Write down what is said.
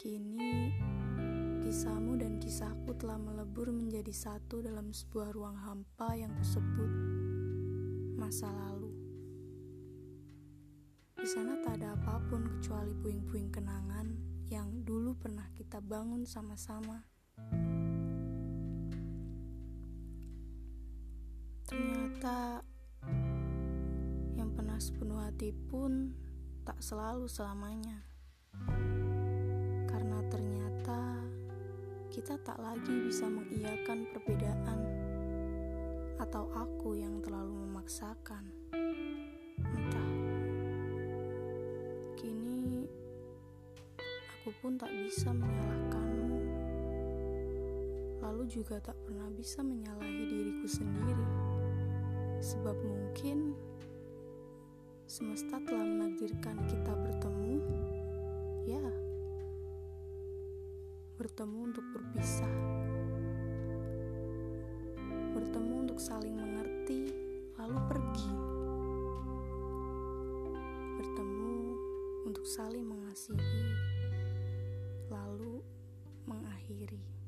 Kini, kisahmu dan kisahku telah melebur menjadi satu dalam sebuah ruang hampa yang kusebut masa lalu. Di sana tak ada apa pun kecuali puing-puing kenangan yang dulu pernah kita bangun sama-sama. Ternyata yang pernah sepenuh hati pun tak selalu selamanya. Kita tak lagi bisa mengiyakan perbedaan, atau aku yang terlalu memaksakan. Entah, kini aku pun tak bisa menyalahkanmu, lalu juga tak pernah bisa menyalahi diriku sendiri, sebab mungkin semesta telah menakdirkan kita bertemu. Bertemu untuk berpisah, bertemu untuk saling mengerti, lalu pergi, bertemu untuk saling mengasihi, lalu mengakhiri.